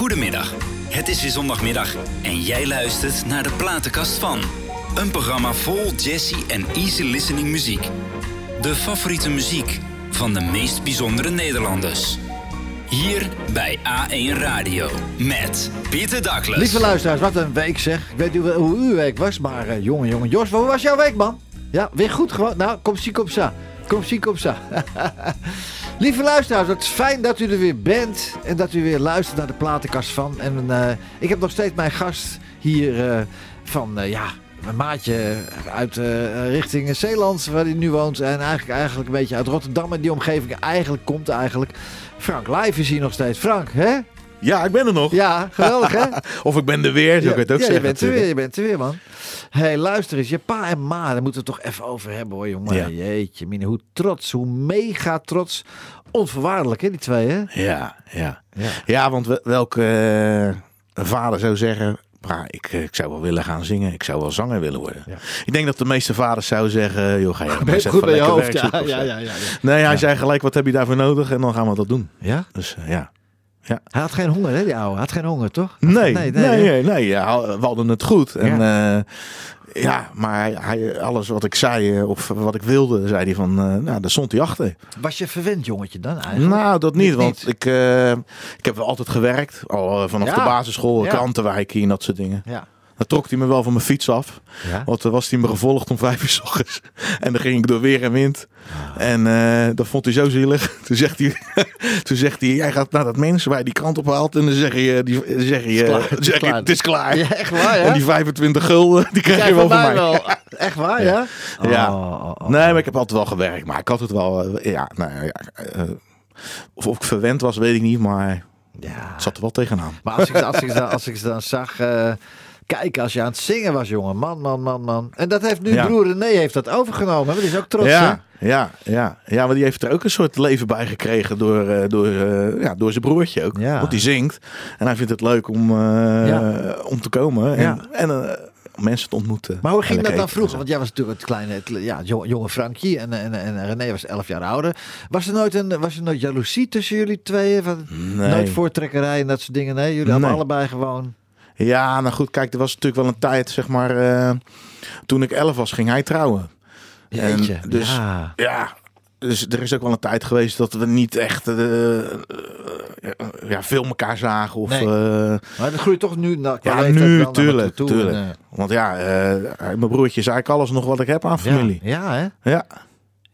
Goedemiddag. Het is weer zondagmiddag en jij luistert naar de platenkast van. Een programma vol jazzy en easy listening muziek. De favoriete muziek van de meest bijzondere Nederlanders. Hier bij A1 Radio met Pieter Douglas. Lieve luisteraars, wat een week zeg. Ik weet niet hoe uw week was, maar eh, jongen, jongen. Jos, hoe was jouw week, man? Ja, weer goed gewoon. Nou, kom zie, kom sa. Kom zie, kom sa. Lieve luisteraars, het is fijn dat u er weer bent. En dat u weer luistert naar de platenkast van. En eh, ik heb nog steeds mijn gast hier eh, van, eh, ja, mijn maatje uit richting Zeeland, waar hij nu woont. En eigenlijk, eigenlijk een beetje uit Rotterdam en die omgeving. Eigenlijk komt eigenlijk. Frank Live is hier nog steeds. Frank, hè? Ja, ik ben er nog. Ja, geweldig hè? Of ik ben er weer, zo kan je het ook ja, zeggen. je bent er weer, je bent er weer, man. Hé, hey, luister eens. Je pa en ma, daar moeten we het toch even over hebben, hoor, jongen. Ja. Jeetje, mine, hoe trots, hoe mega trots. Onvoorwaardelijk, hè, die twee, hè? Ja, ja. Ja. Ja, want we- welke eh, vader zou zeggen... "Pa, ik, eh, ik zou wel willen gaan zingen. Ik zou wel zanger willen worden. Ja. Ik denk dat de meeste vaders zouden zeggen... Joh, ga je maar goed bij je hoofd? Ja, ja, ja, ja. Nee, hij zei gelijk, wat heb je daarvoor nodig? En dan gaan we dat doen. Ja? Dus eh, ja. Hij had geen honger, hè, die ouwe? Hij had geen honger, toch? Nee, nee, nee, nee, nee, ja, we hadden het goed. En ja, ja maar hij, alles wat ik zei eh, of wat ik wilde, zei hij van, eh, nou, daar stond hij achter. Was je verwend jongetje dan eigenlijk? Nou, dat niet, Niet, want niet. ik, eh, ik heb wel altijd gewerkt, al eh, vanaf Ja. de basisschool, Ja. krantenwijk hier en dat soort dingen. Ja. Dan trok hij me wel van mijn fiets af, Ja? want dan was hij me gevolgd om vijf uur s ochtends. En dan ging ik door weer en wind. Ah. En eh, dat vond hij zo zielig. Toen zegt hij, toen zegt hij jij gaat naar dat mens waar je die krant ophaalt en dan zeg je, die, dan zeg je, het is zeg je, klaar. het is klaar. Ja, echt waar, ja? En die 25 gulden, die krijg Jij je wel van mij wel. Echt waar, ja? Ja. Oh, oh, oh. Nee, maar ik heb altijd wel gewerkt. Maar ik had het wel, eh, ja, nou ja. eh, of, of ik verwend was, weet ik niet. Maar Ja. het zat er wel tegenaan. Maar als ik, als ik, als ik ze dan zag eh, kijken als je aan het zingen was, jongen. Man, man, man, man. En dat heeft nu Ja. broer René heeft dat overgenomen. Die is ook trots, hè? Ja, ja, ja, ja, maar die heeft er ook een soort leven bij gekregen door, eh, door, eh, ja, door zijn broertje ook. Ja. Want die zingt en hij vindt het leuk om, eh, Ja. om te komen en, Ja. en mensen te ontmoeten. Maar hoe ging dat dan vroeger? Want jij was natuurlijk het kleine, het, ja, jonge, Frankje en, en, en René was 11 jaar ouder. Was er nooit, een, was er nooit jaloezie tussen jullie tweeën? Van. Nee. Nooit voortrekkerij en dat soort dingen? Nee, jullie hadden Nee. allebei gewoon... Ja, nou goed, kijk, er was natuurlijk wel een tijd, zeg maar, eh, toen ik 11 was, ging hij trouwen. Jeetje, En dus- ja. Ja, dus er is ook wel een tijd geweest dat we niet echt eh, ja, veel elkaar zagen. Of, Nee. Maar dat groeit toch nu naar qua Ja, nu, naar tuurlijk, toe. tuurlijk. En, want ja, mijn broertje is eigenlijk alles nog wat ik heb aan familie. Ja, ja, hè? Ja,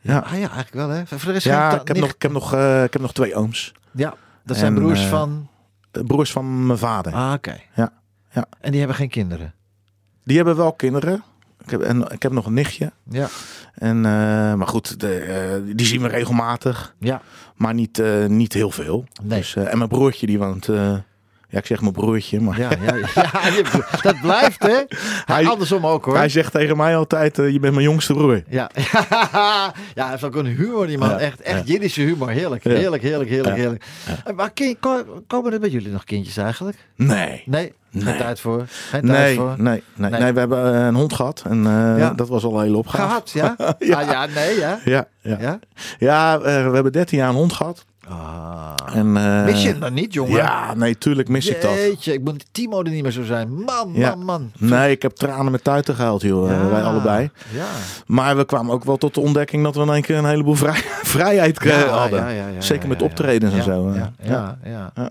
ja. Ah, ja, eigenlijk wel, hè? Voor de rest ja, ik, heb nog, ik, heb nog, ik heb nog twee ooms. Ja, dat zijn En, broers van... Broers van mijn vader. Ah, oké. Ja, ja. En die hebben geen kinderen? Die hebben wel kinderen. Ik heb, en ik heb nog een nichtje. Ja. En, eh, maar goed, de, eh, die zien we regelmatig. Ja. Maar niet, eh, niet heel veel. Nee. Dus, en mijn broertje die woont... ja, ik zeg mijn broertje, maar... Ja, ja, ja dat blijft, hè? Hij- Andersom ook, hoor. Hij zegt tegen mij altijd, eh, je bent mijn jongste broer. Ja. ja, hij heeft ook een humor, die man. Ja, Echt, echt. Jiddische humor. Heerlijk, heerlijk, heerlijk, heerlijk, heerlijk. Eh, Maar komen er bij jullie nog kindjes eigenlijk? Nee. Nee, geen Nee. tijd voor. Geen tijd Nee, voor. nee, nee, Nee. nee, we hebben eh, een hond gehad en dat was al een hele opgave. Gehad, ja? Ja. Ah, ja, nee, ja. Ja, ja. Ja? ja we hebben 13 jaar een hond gehad. Ah. En, eh, Mis je het dan niet, jongen? Ja, nee, tuurlijk mis ik dat. Jeetje, ik moet Timo er niet meer zo zijn. Man, Ja. man, man. Nee, ik heb tranen met tuiten gehuild, joh, eh, Ja. wij allebei. Ja. Maar we kwamen ook wel tot de ontdekking dat we in één keer een heleboel vrij, vrijheid eh, Ja, hadden. ja, ja, ja, Zeker ja, met ja, optredens en zo. eh. Ja, ja, ja. Ja.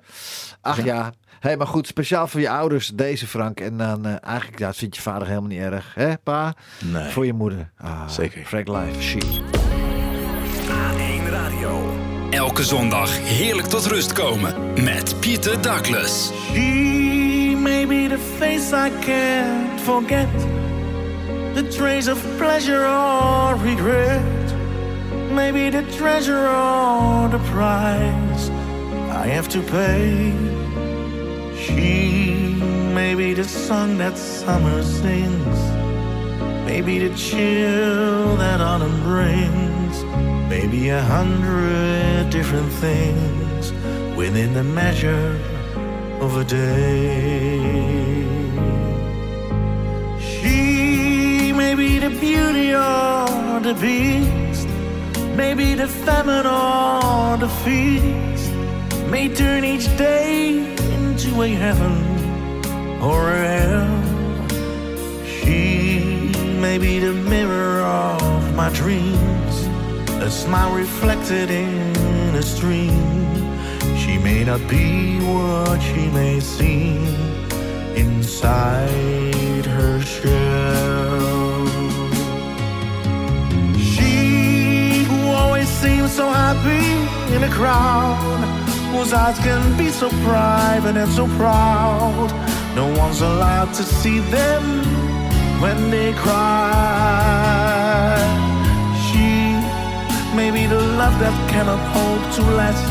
Ach ja. Hé, maar goed, speciaal voor je ouders deze Frank. En dan eh, eigenlijk, ja, dat vindt je vader helemaal niet erg. Hè, pa? Nee. Voor je moeder. Ah, Zeker. Frank Life, she. A1 Radio. Elke zondag heerlijk tot rust komen met Pieter Douglas. She may be the face I can't forget, the trace of pleasure or regret, maybe the treasure or the price I have to pay. She may be the song that summer sings, maybe the chill that autumn brings, maybe a hundred different things within the measure of a day. She may be the beauty or the beast, maybe the famine or the feast, may turn each day into a heaven or a hell. She may be the mirror of my dreams, a smile reflected in a stream. She may not be what she may seem inside her shell. She who always seems so happy in a crowd, whose eyes can be so private and so proud. No one's allowed to see them when they cry. She may be the love that cannot hope to last.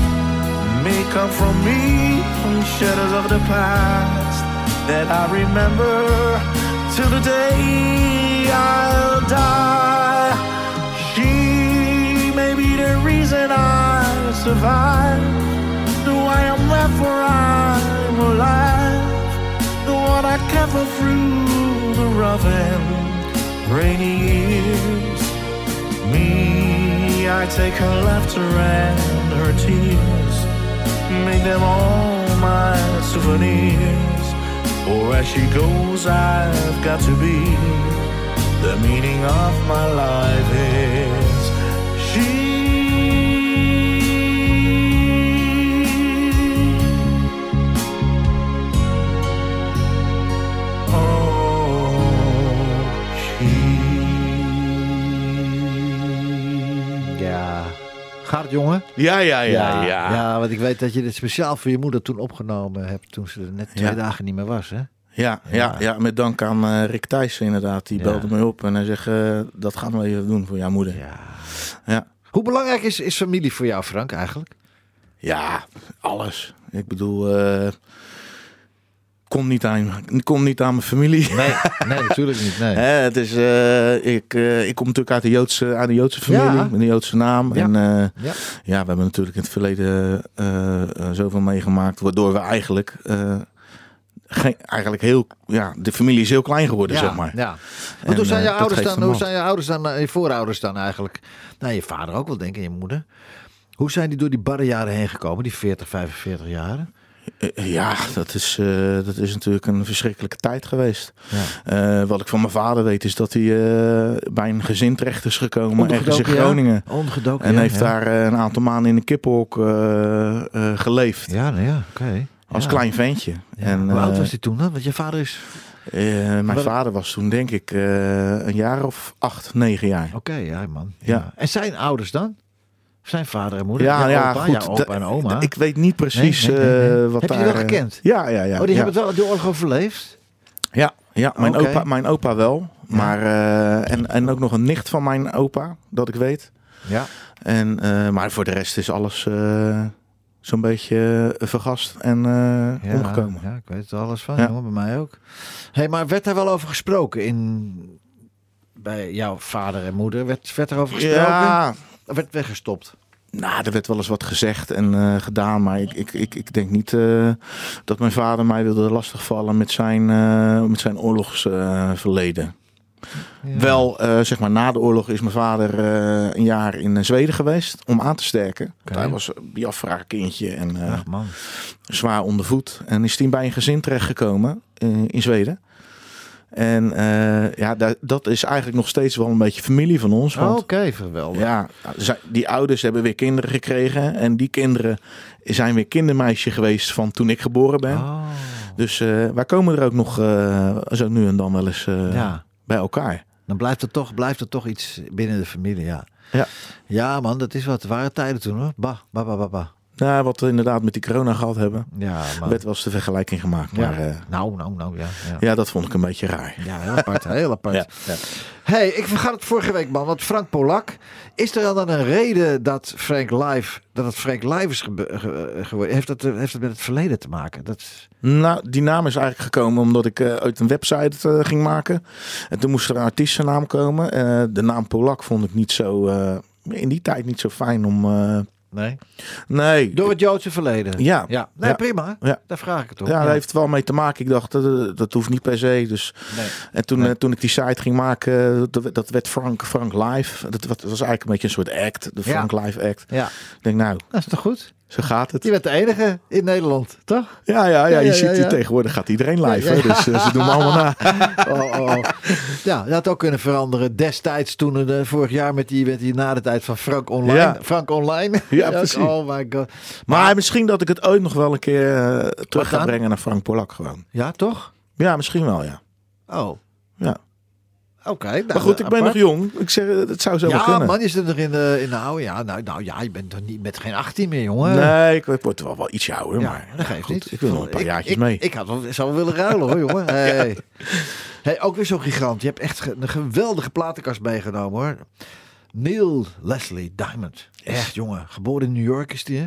May come from me, from shadows of the past that I remember till the day I'll die. She may be the reason I survive, the why I'm left where I'm alive, the one I for through the rough and rainy years. Me, I take her laughter and her tears, make them all my souvenirs. For as she goes, I've got to be. The meaning of my life is Het, jongen? Ja, ja, ja, ja. Ja, want ik weet dat je dit speciaal voor je moeder toen opgenomen hebt. Toen ze er net twee Ja. dagen niet meer was, hè? Ja, ja, ja, met dank aan eh, Rick Thijssen inderdaad. Die belde me op en hij zegt, eh, dat gaan we even doen voor jouw moeder. Ja. Ja. Hoe belangrijk is, is familie voor jou, Frank, eigenlijk? Ja, alles. Ik bedoel, eh kom, niet aan, kom niet aan mijn familie. Nee, nee natuurlijk niet. Nee. Het is, eh, ik, eh, ik kom natuurlijk uit de Joodse, uit de Joodse familie, Ja. met een Joodse naam. Ja. En eh, Ja. ja, we hebben natuurlijk in het verleden zoveel meegemaakt, waardoor we eigenlijk, geen, eigenlijk heel, ja, de familie is heel klein geworden, ja, zeg maar. Ja. En, hoe zijn je ouders dan? Hoe zijn je ouders dan? Je voorouders dan eigenlijk? Nou, je vader ook wel, denk ik, en je moeder. Hoe zijn die door die barre jaren heen gekomen, die 40, 45 jaren? Eh, Ja, dat is, eh, dat is natuurlijk een verschrikkelijke tijd geweest. Ja. Eh, wat ik van mijn vader weet is dat hij bij een gezin terecht is gekomen, ergens in ja. Groningen. En ja, heeft daar een aantal maanden in een kippenhok geleefd. Ja, nou ja, oké. Als klein ventje. En, Hoe oud was hij toen dan? Want je vader is... mijn Wel- vader was toen denk ik een jaar of acht, negen jaar. Oké, ja man. Ja. En zijn ouders dan? Zijn vader en moeder? Ja, ja, opa, goed. ja, opa en oma. Ik weet niet precies Nee, nee, nee, nee. eh, wat Heb je daar... die wel eh, gekend? Ja, ja, ja. oh, die hebben het wel de oorlog overleefd? Ja, ja mijn, opa, mijn opa wel. Maar, eh, en, en ook nog een nicht van mijn opa, dat ik weet. Ja. En, maar voor de rest is alles zo'n beetje vergast en Ja, omgekomen. ja, ik weet er alles van, Ja. jongen, bij mij ook. hey, maar werd daar wel over gesproken in... Bij jouw vader en moeder? Werd, werd er over gesproken? Ja, Werd weggestopt? nou, er werd wel eens wat gezegd en eh, gedaan. Maar ik, ik, ik, ik denk niet eh, dat mijn vader mij wilde lastigvallen met zijn, eh, met zijn oorlogsverleden. Ja. Wel, zeg maar, na de oorlog is mijn vader een jaar in Zweden geweest om aan te sterken. Hij was een Biafra-kindje en Ach man. zwaar onder voet. En is hij bij een gezin terechtgekomen in Zweden. En eh, ja, da- dat is eigenlijk nog steeds wel een beetje familie van ons. Oké, geweldig. ja, die ouders hebben weer kinderen gekregen. En die kinderen zijn weer kindermeisje geweest van toen ik geboren ben. Oh. Dus eh, wij komen er ook nog eh, zo nu en dan wel eens Ja. bij elkaar. Dan blijft er, toch, blijft er toch iets binnen de familie, ja. Ja. Ja man, dat is wat. Het waren tijden toen hoor. Bah, bah, bah, bah, bah. Nou, wat we inderdaad met die corona gehad hebben, Ja, man. werd wel eens de vergelijking gemaakt. ja. Maar eh, nou, nou, nou, ja. Ja, ja, dat vond ik een beetje raar. ja heel apart, heel apart. Ja, ja. hey, ik vergat het vorige week man, want Frank Polak, is er dan een reden dat Frank Live, dat het Frank Live is ge- geworden? Heeft dat, eh, heeft dat met het verleden te maken? Dat. Nou, die naam is eigenlijk gekomen omdat ik eh, uit een website ging maken. En toen moest er een artiestennaam komen. Eh, de naam Polak vond ik niet zo, eh, in die tijd niet zo fijn om... eh, Nee. nee, Door het Joodse verleden? Ja. ja. Nee, Ja. prima. Ja. Daar vraag ik het om. ja, daar heeft het wel mee te maken. Ik dacht, dat, dat hoeft niet per se. Dus, Nee. en toen, Nee. eh, toen ik die site ging maken, dat, dat werd Frank, Frank Live. Dat, was- dat was eigenlijk een beetje een soort act, de Ja. Frank Live act. Ja, Ik denk, nou, dat is toch goed? Zo gaat het. Je bent de enige in Nederland, toch? Ja, ja, ja, je ziet tegenwoordig gaat iedereen live. Dus eh, ze doen me allemaal na. Oh, oh. Ja, je had ook kunnen veranderen destijds toen eh, vorig jaar met die, met die na de tijd van Frank Online. Frank Online. Ja, precies. Oh my god. Maar misschien dat ik het ooit nog wel een keer eh, terug ga brengen naar Frank Polak gewoon. Ja, toch? Ja, misschien wel, ja. Oh. Ja. Oké. nou, Maar goed, ik ben apart. nog jong. Ik zeg, eh, het zou zo wel Ja, kunnen. man, je zit nog in de, in de oude. Ja, nou, nou ja, je bent toch niet met geen 18 meer, jongen. Nee, ik word wel, wel ietsje ouder. Ja, maar dat geeft goed, niet. Ik wil nog een paar Ik- jaartjes ik, mee. Ik had wel, zou wel willen ruilen hoor, jongen. Hey. Hey, ook weer zo'n gigant. Je hebt echt een geweldige platenkast meegenomen hoor. Neil Leslie Diamond. Echt jongen. Geboren in New York is die hè?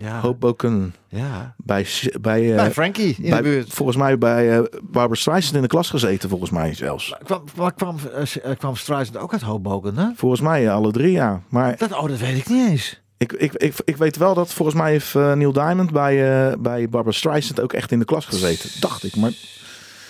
Ja. Hoboken Ja. bij, bij, eh, Bij Frankie in bij- de buurt. volgens mij bij eh Barbara Streisand in de klas gezeten, volgens mij zelfs. Kwam, maar kwam, eh, kwam Streisand ook uit Hoboken hè? Volgens mij alle drie, ja. Maar Dat, oh, dat weet ik niet eens. ik, ik, ik, ik weet wel dat volgens mij heeft Neil Diamond bij, bij Barbara Streisand ook echt in de klas gezeten. Dacht ik. Maar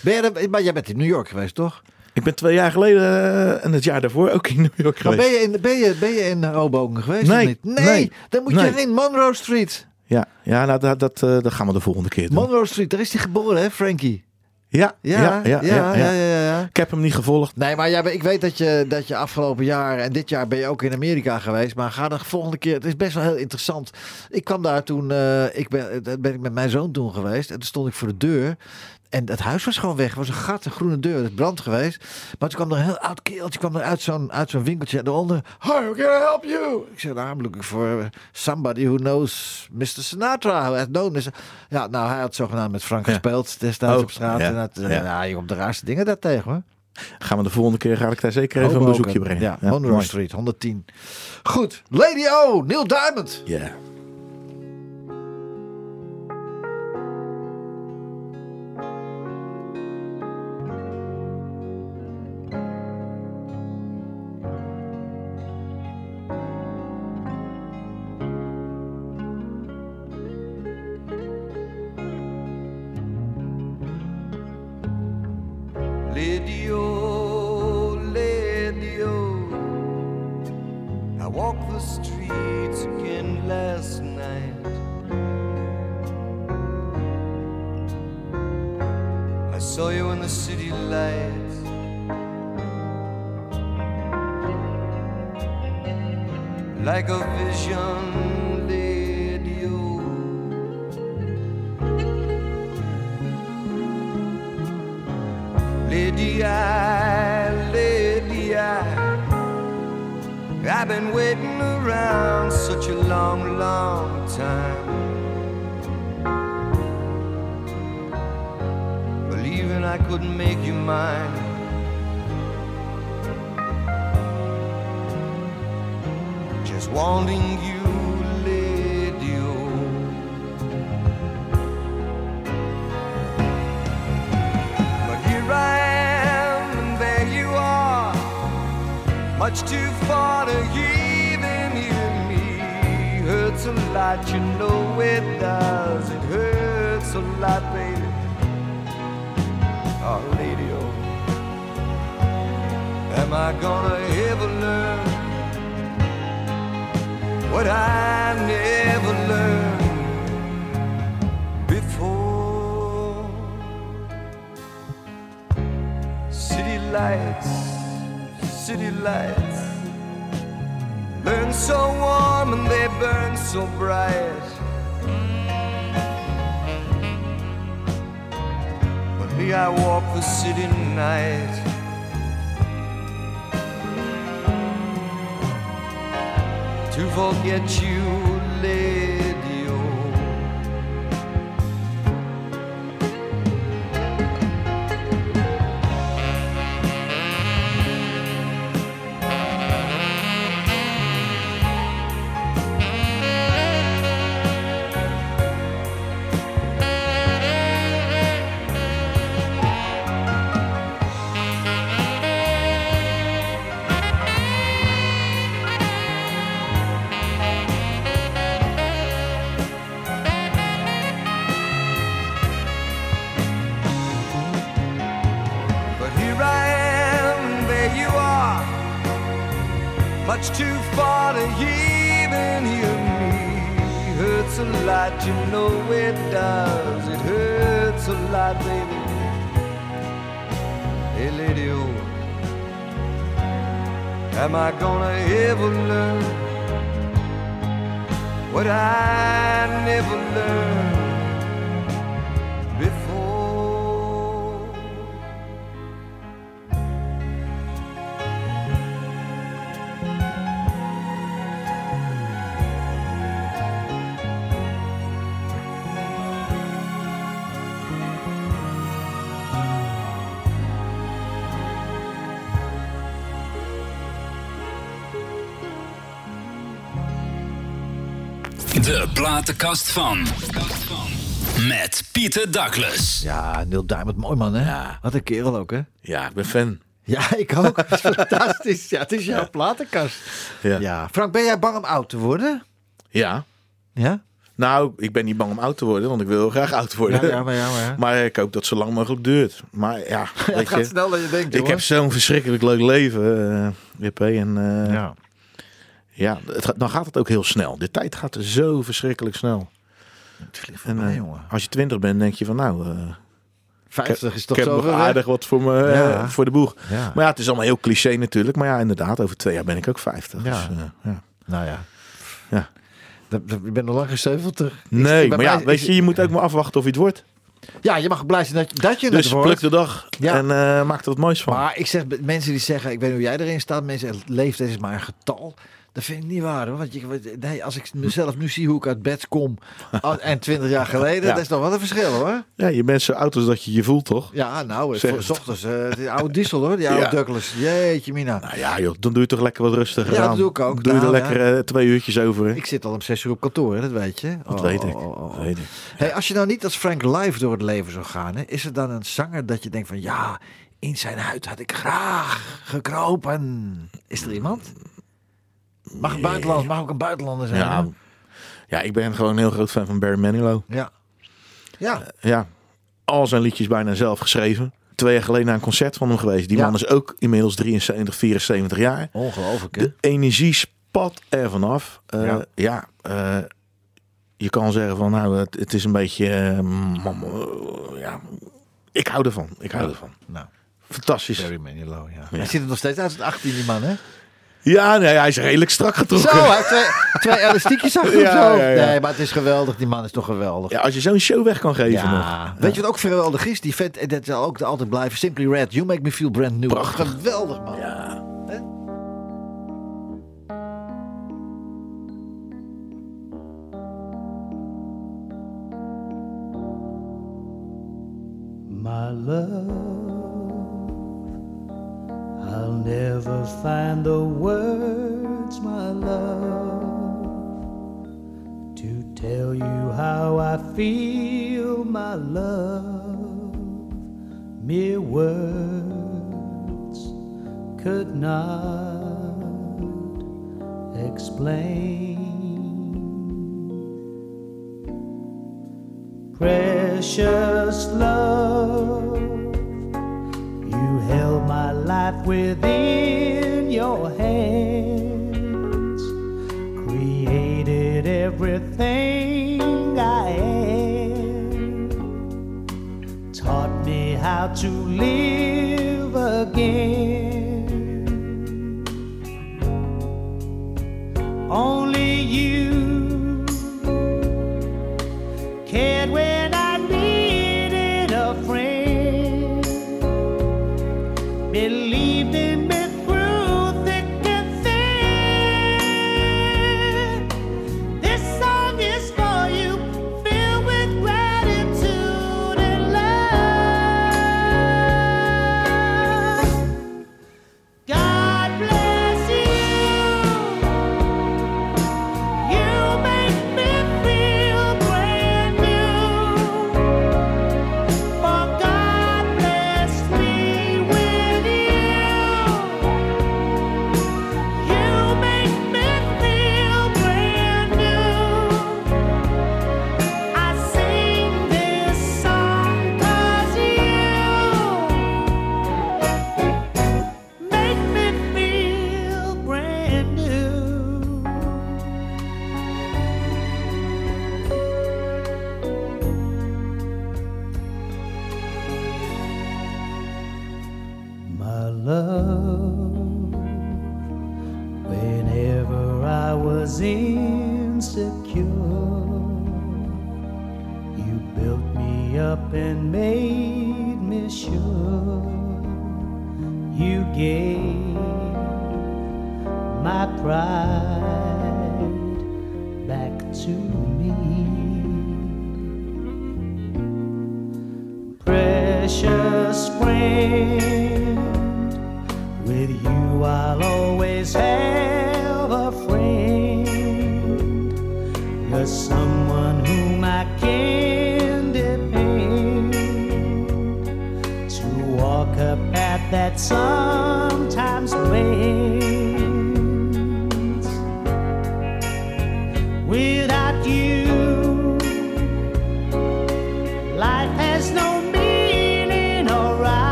Ben je er, maar jij bent in New York geweest toch? Ik ben twee jaar geleden eh, en het jaar daarvoor ook in New York Maar geweest. ben je in, ben je, ben je in Hoboken geweest Nee, of niet? Nee, nee, dan moet nee. je heen. Monroe Street. Ja, ja nou, dat, dat, eh, dat gaan we de volgende keer doen. Monroe Street, daar is hij geboren hè, Frankie? Ja, Ja, ja, ja, ja, ja, ja. Ik heb hem niet gevolgd. Nee, maar jij, ik weet dat je, dat je afgelopen jaar en dit jaar ben je ook in Amerika geweest. Maar ga de volgende keer. Het is best wel heel interessant. Ik kwam daar toen. eh, ik ben, ben ik met mijn zoon toen geweest. En toen stond ik voor de deur. En het huis was gewoon weg. Er was een gat, een groene deur. Het is brand geweest. Maar toen kwam er een heel oud kereltje kwam er uit zo'n uit zo'n winkeltje. En daaronder. Hi, how can I help you? Ik zei, nou, I'm looking for somebody who knows Mr. Sinatra. Who known Mr. Ja, nou, hij had zogenaamd met Frank Ja. gespeeld destijds Oh, op straat. ja, En dat, ja. ja, je komt de raarste dingen daar tegen hoor. Gaan we de volgende keer, ga ik daar zeker even een bezoekje brengen. Ja, Monroe mooi. Street, 110. Goed, Lady O, Neil Diamond. Ja. Much too far to even hear me. Hurts a lot, you know it does. It hurts a lot, baby. Oh, lady, oh, am I gonna ever learn what I never learned before? City lights, city lights burn so warm and they burn so bright. But me, I walk the city night. To forget you, what I never learned platenkast van. Met Pieter Douglas. Ja, Neil Diamond, mooi man, hè? Wat een kerel ook, hè? Ja, ik ben fan. Ja, ik ook. Het is fantastisch. Ja, het is jouw platenkast. Ja. Ja. Frank, ben jij bang om oud te worden? ja. Ja? Nou, ik ben niet bang om oud te worden, want ik wil heel graag oud worden. Ja, ja, maar ja, maar ja. Maar ik hoop dat het zo lang mogelijk duurt. Maar ja, Het weet gaat je, sneller dan je denkt, ik heb zo'n verschrikkelijk leuk leven, eh Wippe. En eh, ja, Ja. het, gaat- dan gaat het ook heel snel. De tijd gaat zo verschrikkelijk snel. Het vliegt En, voorbij, eh, jongen. als je twintig bent, denk je van nou, eh, 50 is ik toch heb zo nog aardig wat voor, me, eh, voor de boeg. Ja. Maar ja, het is allemaal heel cliché natuurlijk. Maar ja, inderdaad, over twee jaar ben ik ook 50. Ja. Dus, ja. Nou ja. Ja. Je bent nog lang geen 70. Nee, Ik maar ja, weet je, je moet ook maar afwachten of je het wordt. Ja, je mag blij zijn dat, je- dat je Dus het wordt. pluk de dag Ja. en eh, maak er wat moois van. Maar ik zeg, mensen die zeggen, ik weet niet hoe jij erin staat, mensen leeftijd is maar een getal. Dat vind ik niet waar hoor. Want je, nee, als ik mezelf nu zie hoe ik uit bed kom en 20 jaar geleden, Ja. dat is nog wel een verschil hoor. Ja, je bent zo oud als dat je je voelt, toch? Ja, nou, Zeg voor s ochtends, eh, die oude diesel hoor, die oude Ja. Douglas. Jeetje mina. Nou ja, joh, dan doe je toch lekker wat rustiger Ja, dat doe ik ook. Doe je er Nou, lekker eh, twee uurtjes over. hè? Ik zit al om 6 uur op kantoor, hè, dat weet je. Dat Oh, weet ik. oh, oh, oh. Weet ik. Hey, als je nou niet als Frank live door het leven zou gaan, hè, is er dan een zanger dat je denkt van ja, in zijn huid had ik graag gekropen. Is er iemand? Mag een buitenland, mag ook een buitenlander zijn. Ja, hè? ja, ik ben gewoon een heel groot fan van Barry Manilow. ja. Ja, Ja, al zijn liedjes bijna zelf geschreven. Twee jaar geleden naar een concert van hem geweest. Die Ja. man is ook inmiddels 73, 74 jaar. ongelooflijk hè? De energie spat er vanaf. Eh, Ja. ja, eh, je kan zeggen van nou, het, het is een beetje... eh, eh, ja, ik hou ervan. Ik hou Ja. ervan. Nou, Fantastisch. Barry Manilow, ja. Hij ziet er nog steeds uit als 18 die man hè? Ja, nee, hij is redelijk strak Zo, getrokken. hij heeft twee, twee elastiekjes achter Ja, of zo. ja, ja. Nee, maar het is geweldig. Die man is toch geweldig. Ja, als je zo'n show weg kan geven nog. Ja. Weet je wat ook geweldig is? Die vet, en dat zal ook altijd blijven. Simply Red, You Make Me Feel Brand New. Prachtig. Geweldig man. Ja. My love, I'll never find the words, my love, to tell you how I feel, my love. Mere words could not explain. Precious love, you held my life within your hands, created everything I am, taught me how to live again. Only you cared when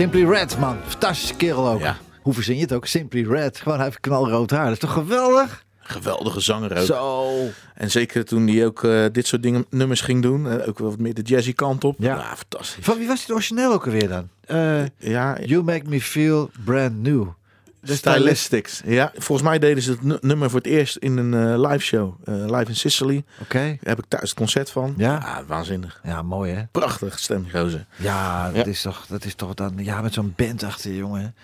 Simply Red, man. Fantastische kerel ook. Ja. Hoe verzin je het ook? Simply Red. Gewoon, hij heeft knalrood haar. Dat is toch geweldig? Geweldige zanger ook. Zo. En zeker toen hij ook eh, dit soort dingen, nummers ging doen. eh, ook wel wat meer de jazzy kant op. Ja. Ja, fantastisch. Van wie was het origineel ook alweer dan? Eh, Ja, you Make Me Feel Brand New. De Stylistics. Ja, volgens mij deden ze het nu- nummer voor het eerst in een eh, live show. eh, live in Sicily. Oké. Daar heb ik thuis het concert van. Ja? waanzinnig. Ja, mooi hè? Prachtig stem, gozer. Ja, dat. Is toch, dat is toch dan... Ja, met zo'n band achter je, jongen.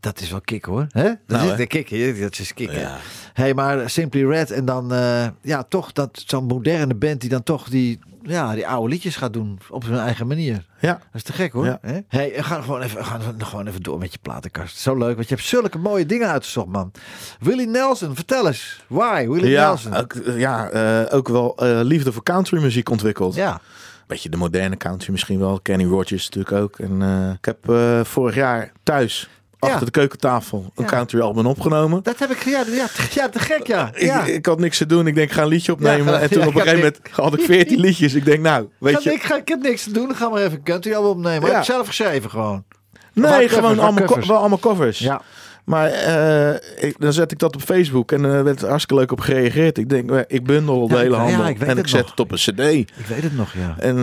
Dat is wel kick hoor. Hè? Dat Nou, is hè? de kick. Dat is kick. Ja. hey, maar Simply Red en dan... eh, ja, toch dat zo'n moderne band die dan toch die... Ja, die oude liedjes gaat doen op zijn eigen manier. Ja. Dat is te gek hoor. Ja. Hè? Hey, we gaan gewoon, even, we gaan gewoon even door met je platenkast. Zo leuk, want je hebt zulke mooie dingen uitgezocht, man. Willie Nelson, vertel eens. Why, Willie Ja, Nelson? ook, eh, ja eh, ook wel eh, liefde voor country muziek ontwikkeld. Ja, Beetje de moderne country misschien wel. Kenny Rogers natuurlijk ook. En eh, ik heb eh, vorig jaar thuis Ja. achter de keukentafel een Ja. country album opgenomen. dat heb ik... Ja, ja, te- ja te gek, ja. ja. Ik, ik had niks te doen. Ik denk, ik ga een liedje opnemen. En toen op een ik gegeven moment had ik 14 liedjes. Ik denk, nou, weet Ga- je. ik, ga, ik heb niks te doen, ga maar even een country album opnemen. Heb je zelf geschreven gewoon? Nee, gewoon allemaal, co- allemaal covers. Ja. Maar eh, ik, dan zet ik dat op Facebook en er werd er hartstikke leuk op gereageerd. Ik denk, eh, ik bundel de Ja, hele ja, handel ik en ik zet nog. het op een cd. Ik weet het nog, ja. En eh,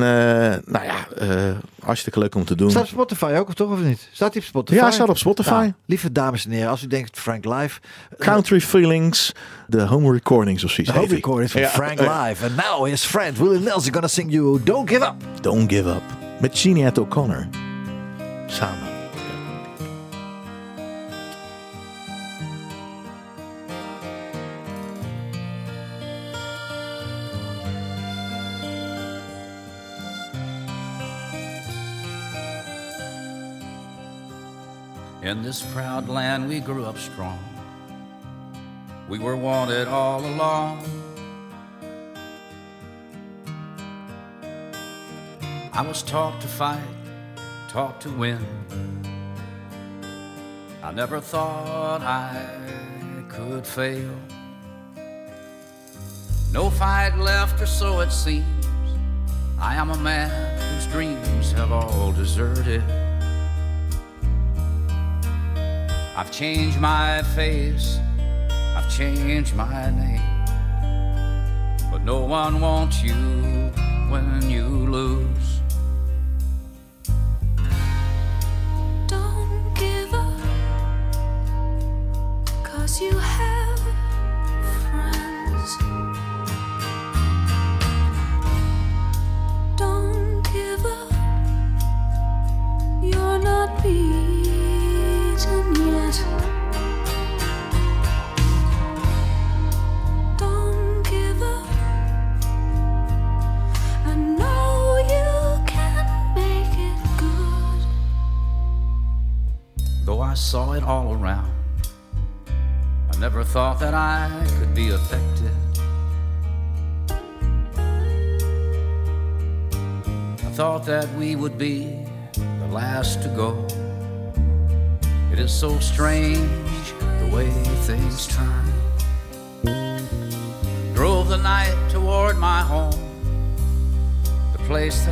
nou ja, eh, hartstikke leuk om te doen. Staat op Spotify ook, of toch, of niet? Staat hij op Spotify? Ja, staat op Spotify. Nou, lieve dames en heren, als u denkt Frank Live... Country Feelings, de home recordings of zoiets. De home heet die. recording van Frank eh, Live. And now his friend Willie Nelson gonna sing you Don't Give Up. Don't Give Up. Met Jeanette O'Connor. Samen. In this proud land, we grew up strong. We were wanted all along. I was taught to fight, taught to win. I never thought I could fail. No fight left, or so it seems. I am a man whose dreams have all deserted. I've changed my face, I've changed my name. But no one wants you when you lose.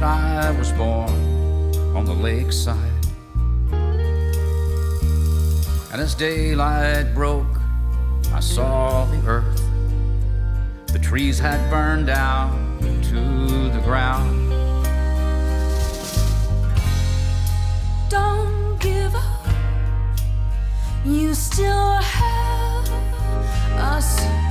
that I was born on the lakeside. And as daylight broke, I saw the earth. The trees had burned down to the ground. Don't give up, you still have us.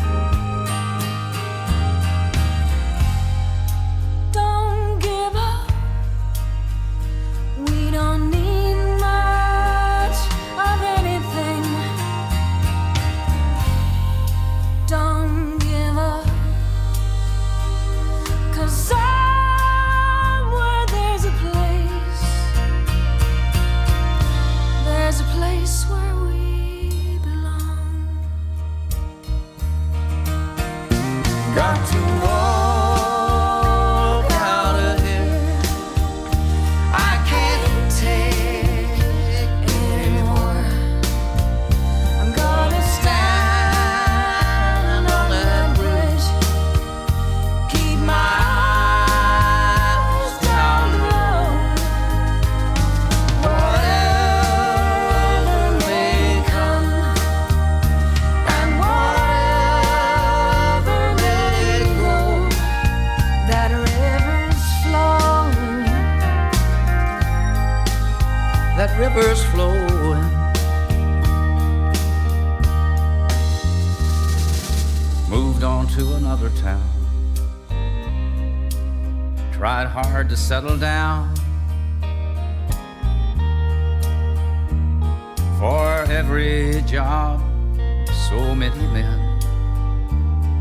hard to settle down. For every job, so many men,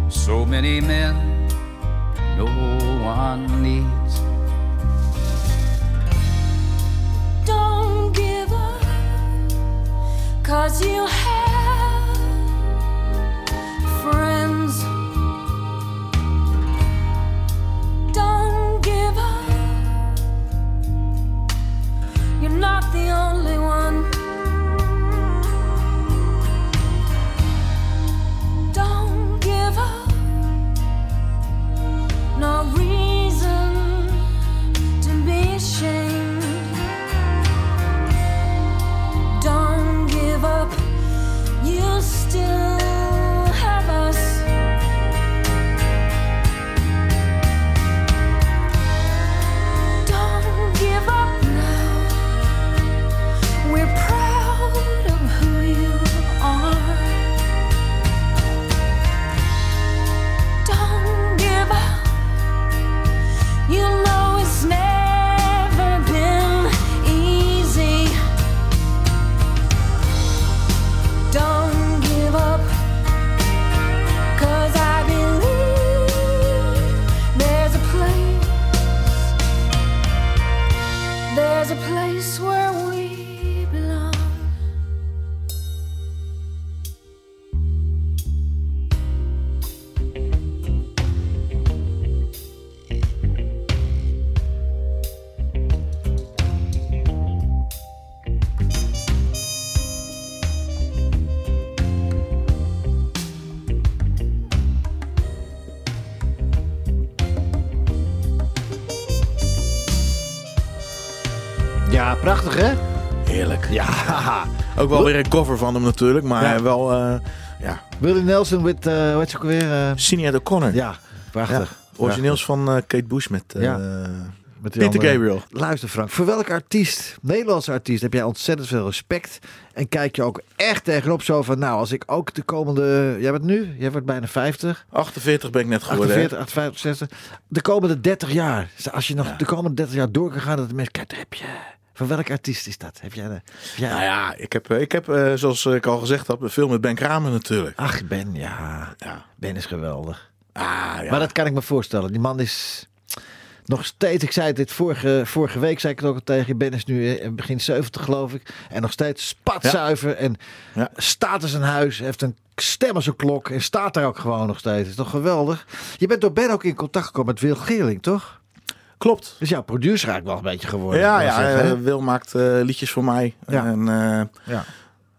so many men, no one needs. Don't give up, cause you wel weer een cover van hem natuurlijk, maar Ja. wel, eh ja, Willie Nelson met, hoe heet ze ook weer? eh, Sinead O'Connor. ja, prachtig. Origineels van eh, Kate Bush met Ja. Met Peter andere- Gabriel. Luister Frank, voor welke artiest, Nederlandse artiest, heb jij ontzettend veel respect? En kijk je ook echt tegenop zo van, nou, als ik ook de komende... Jij bent nu, jij wordt bijna 50, 48 ben ik net geworden. hè? 48, 58, 60. De komende 30 jaar, als je nog de komende 30 jaar door kan gaan, dat de mensen, kijk, heb je... Van welke artiest is dat? Heb jij de... heb jij- Nou ja, ik heb, eh, ik heb eh, zoals ik al gezegd heb, veel met Ben Kramer natuurlijk. Ach, Ben, ja. Ja. Ben is geweldig. Ah, ja. Maar dat kan ik me voorstellen. Die man is nog steeds, ik zei het dit vorige, vorige week, zei ik het ook al tegen je. Ben is nu eh, begin 70 geloof ik. En nog steeds spatzuiver. En Ja. staat in zijn huis. Heeft een stem als een klok. En staat daar ook gewoon nog steeds. is toch geweldig. Je bent door Ben ook in contact gekomen met Wil Geerling, toch? Klopt. Dus jouw producer eigenlijk wel een beetje geworden. Ja, ja zeggen, eh, Wil maakt eh, liedjes voor mij. Ja. En eh, ja.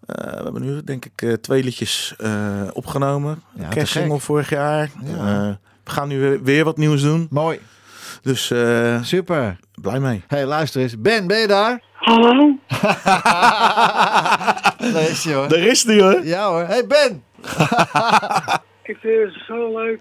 eh, we hebben nu denk ik eh, twee liedjes eh, opgenomen. Ja, gek. vorig jaar. Ja. Eh, we gaan nu weer, weer wat nieuws doen. Mooi. Dus eh, Super. blij mee. hey, luister eens. Ben, ben je daar? Hallo? Daar is hij hoor. Daar is die hoor. Ja hoor. Hey Ben. Ik vind het zo leuk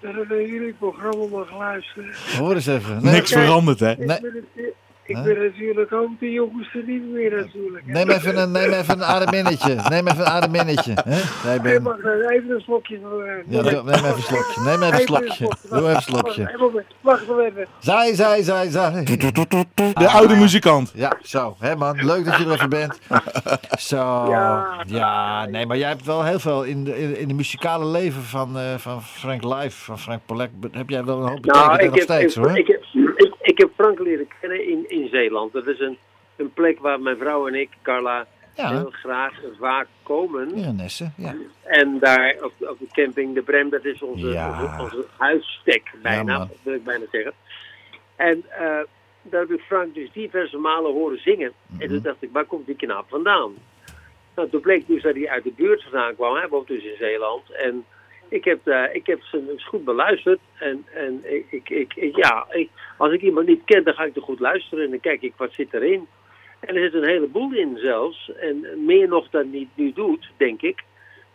dat ik naar jullie programma mag luisteren. Hoor eens even. Nee, Niks veranderd hè. Ik, Nee. ben, het- ik ben natuurlijk ook de jongste niet meer natuurlijk. hè. Neem even een, neem even een ademinnetje. Neem even een ademinnetje. hè? Ben. mag er even een slokje van eh, Ja, doe- neem even een slokje. Neem even een slokje. Doe even een slokje. Wacht, even, wacht nog even. Zij, zij, zij, zij. De oude muzikant. Ja, zo. Hè man, leuk dat je er even bent. Zo. Ja. Ja, nee, maar jij hebt wel heel veel in de, in, in de muzikale leven van, eh, van Frank Live, van Frank Polek. Heb jij wel een hoop betekend Nou, en ik nog steeds ik, hoor. ik, heb, heb Frank leren kennen in, in Zeeland. Dat is een, een plek waar mijn vrouw en ik, Carla, Ja, heel graag vaak komen. ja Nesse. Ja. En daar op, op de camping De Brem, dat is onze, Ja. onze, onze huisstek bijna, Ja, wil ik bijna zeggen. En eh, daar heb ik Frank dus diverse malen horen zingen. En toen dacht ik, waar komt die knaap vandaan? Nou, toen bleek dus dat hij uit de buurt vandaan kwam. Hij woont dus in Zeeland. En ik heb, eh, ik heb ze goed beluisterd. En, en ik, ik, ik, ik- ja, ik, als ik iemand niet ken, dan ga ik er goed luisteren. En dan kijk ik, wat zit erin? En er zit een heleboel in zelfs. En meer nog dan hij nu doet, denk ik.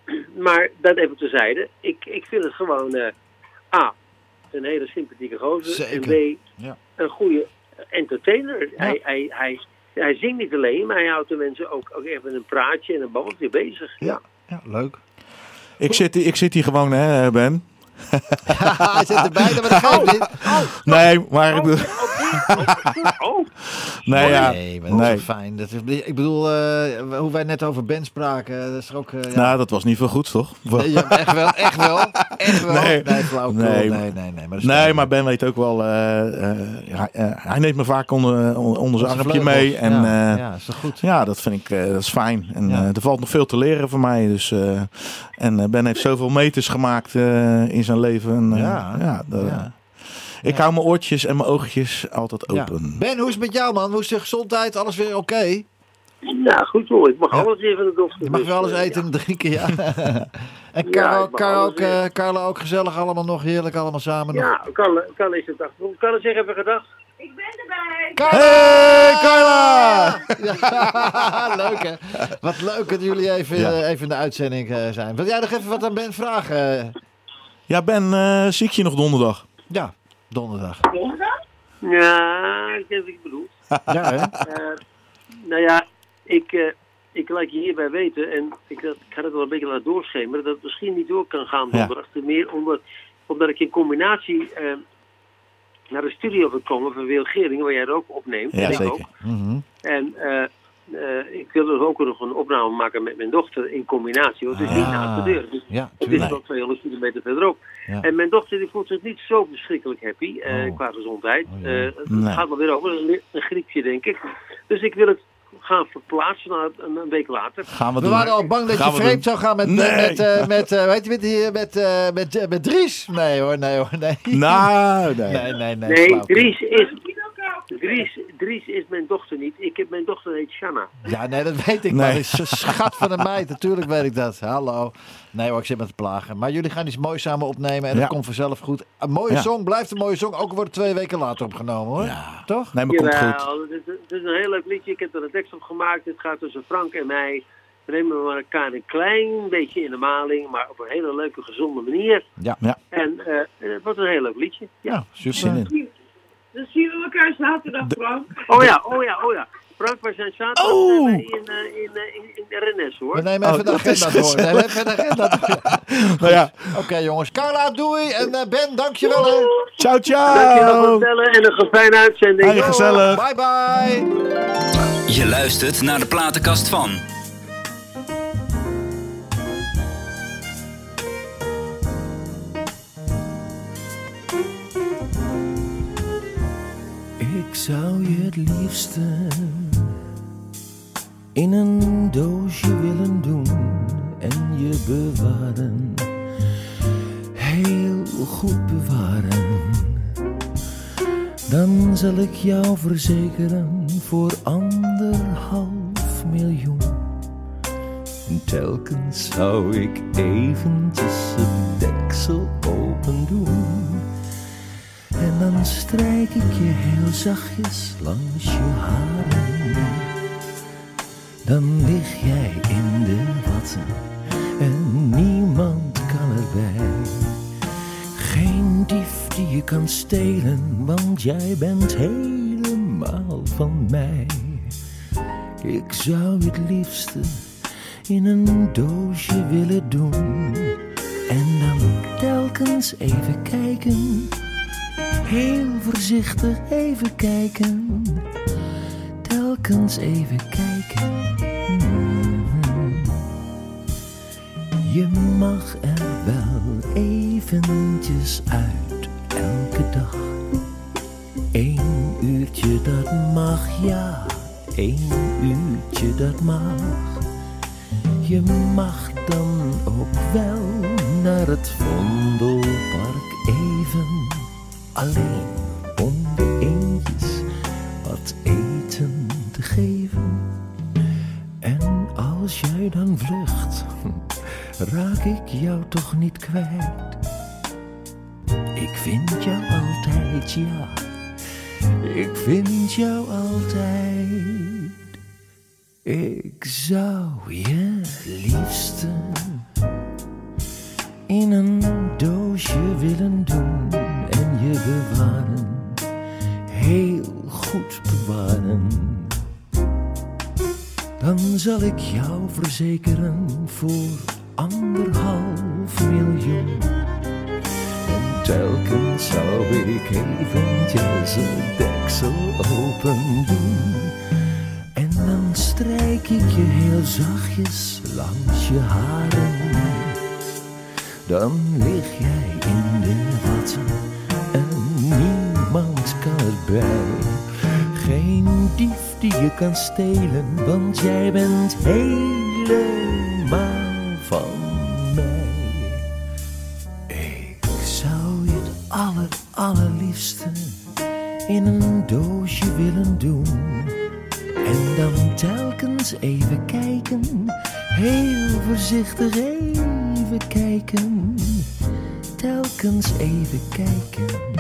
Maar dat even terzijde. Ik, ik vind het gewoon... eh, A, een hele sympathieke gozer. Zeker. En B, Ja. een goede entertainer. Hij, hij, hij, hij zingt niet alleen, maar hij houdt de mensen ook, ook even een praatje en een babbeltje bezig. Ja. Ja, leuk. Ik zit, hier- ik zit hier gewoon hè Ben. Hij zit erbij, maar dat geeft niet. Nee, maar. Oh, Nee, ja. Nee, maar dat is Nee. fijn. Dat is, ik bedoel, eh, hoe wij net over Ben spraken, dat is ook... eh, ja. Nou, dat was niet veel goeds, toch? Nee, ja, echt wel, echt wel. Echt wel. Nee. Nee. Nee. Nee, nee, nee. nee, maar, dat Nee, Ben weet ook wel. eh, eh, hij, eh, hij neemt me vaak onder, onder zijn armpje mee. En ja, ja, ja, is toch goed. ja, dat vind ik eh, dat is fijn. En Ja. eh, er valt nog veel te leren voor mij. Dus, eh, en eh, Ben heeft zoveel meters gemaakt eh, in zijn leven. En, eh, Ja. ja, de- Ja. Ik hou mijn oortjes en mijn oogjes altijd Ja. open. Ben, hoe is het met jou, man? Hoe is je gezondheid? Alles weer oké? nou goed hoor, ik mag Ja. alles even de dokter. Je mag weer alles eten en drinken, ja. en Ja, ik alles ook, eh, ook gezellig, allemaal nog heerlijk, allemaal samen. nog. Ja, kan, is het dag. Kan het zeggen even gedacht? Carla! Hey, Carla! Ja, leuk hè? Wat leuk dat jullie even, Ja. eh, even in de uitzending eh, zijn. Wil jij nog even wat aan Ben vragen? Ja, Ben, eh, zie ik je nog donderdag? ja, donderdag. Ja, ik weet wat ik bedoel. Ja, hè? Eh, nou ja, ik, eh, ik laat je hierbij weten, en ik, ik ga het wel een beetje laten doorschemeren, dat het misschien niet door kan gaan Ja. donderdag. Ten meer omdat, omdat ik in combinatie eh, naar de studio wil komen van Wil Gering, waar jij er ook opneemt. Ja, en ik zeker. ook. Mhm. En eh, eh, ik wil er ook nog een opname maken met mijn dochter in combinatie, want het is niet Ah. naast de deur. Dus Ja, het is wel 200 kilometer verderop. Ja. En mijn dochter die voelt zich niet zo verschrikkelijk happy eh, Oh. qua gezondheid. Oh, ja. Eh, het Nee. gaat wel weer over, een, een griepje denk ik. Dus ik wil het gaan verplaatsen naar een, een week later. Gaan we, waren al bang dat Gaan je vreemd zou gaan met, Nee. met, eh, met, eh, weet je, met, die, met, eh, met, met Dries. Nee hoor, nee hoor, nee. Nou, nee. Nee, nee, nee. Nee. Dries is, Dries, Dries is mijn dochter niet. Ik heb, mijn dochter heet Shanna. Ja, nee, dat weet ik. Nee. Maar is een schat van een meid. Natuurlijk weet ik dat. Hallo. Nee hoor, ik zit met te plagen. Maar jullie gaan iets moois samen opnemen en Ja. dat komt vanzelf goed. Een mooie Ja. song, blijft een mooie song. Ook al wordt het twee weken later opgenomen hoor. Toch? Nee, maar komt goed. Het, is, het is een heel leuk liedje. Ik heb er een tekst op gemaakt. Het gaat tussen Frank en mij. We nemen maar elkaar een klein beetje in de maling, maar op een hele leuke, gezonde manier. Ja. Ja. En eh, het wordt een heel leuk liedje. Ja. Ja, super. Zin in. Dan zien we elkaar zaterdag, Frank. Oh ja, oh ja, oh ja. Frank, we zijn zaterdag Oh. in, eh, in, in, in de Rennes hoor. We nemen even Oh, de agenda door. Neem even de agenda door. Nou ja. Oké jongens. Carla, doei. En eh, Ben, dankjewel hè. Ciao, Dankjewel voor ciao. het bellen en een fijne uitzending. Hey, gezellig. Bye bye. Je luistert naar de platenkast van. Ik zou je het liefste in een doosje willen doen en je bewaren. Heel goed bewaren. Dan zal ik jou verzekeren voor anderhalf miljoen. Telkens zou ik eventjes het deksel open doen. En dan strijk ik je heel zachtjes langs je haren. Dan lig jij in de watten en niemand kan erbij. Geen dief die je kan stelen, want jij bent helemaal van mij. Ik zou het liefste in een doosje willen doen. En dan telkens even kijken Heel voorzichtig even kijken, telkens even kijken. Je mag er wel eventjes uit elke dag. Eén uurtje dat mag, ja, één uurtje dat mag. Je mag dan ook wel naar het Vondelpark even alleen om de eendjes wat eten te geven. En als jij dan vlucht, raak ik jou toch niet kwijt. Ik vind jou altijd, ja, ik vind jou altijd. Ik zou je liefste in een doosje willen doen bewaren, heel goed bewaren. Dan zal ik jou verzekeren voor anderhalf miljoen. En telkens zou ik eventjes het deksel open doen. En dan strijk ik je heel zachtjes langs je haren. Dan lig jij in de watten en niemand kan erbij. Geen dief die je kan stelen, want jij bent helemaal van mij. Ik zou je het aller, allerliefste in een doosje willen doen. En dan telkens even kijken, heel voorzichtig even kijken, telkens even kijken.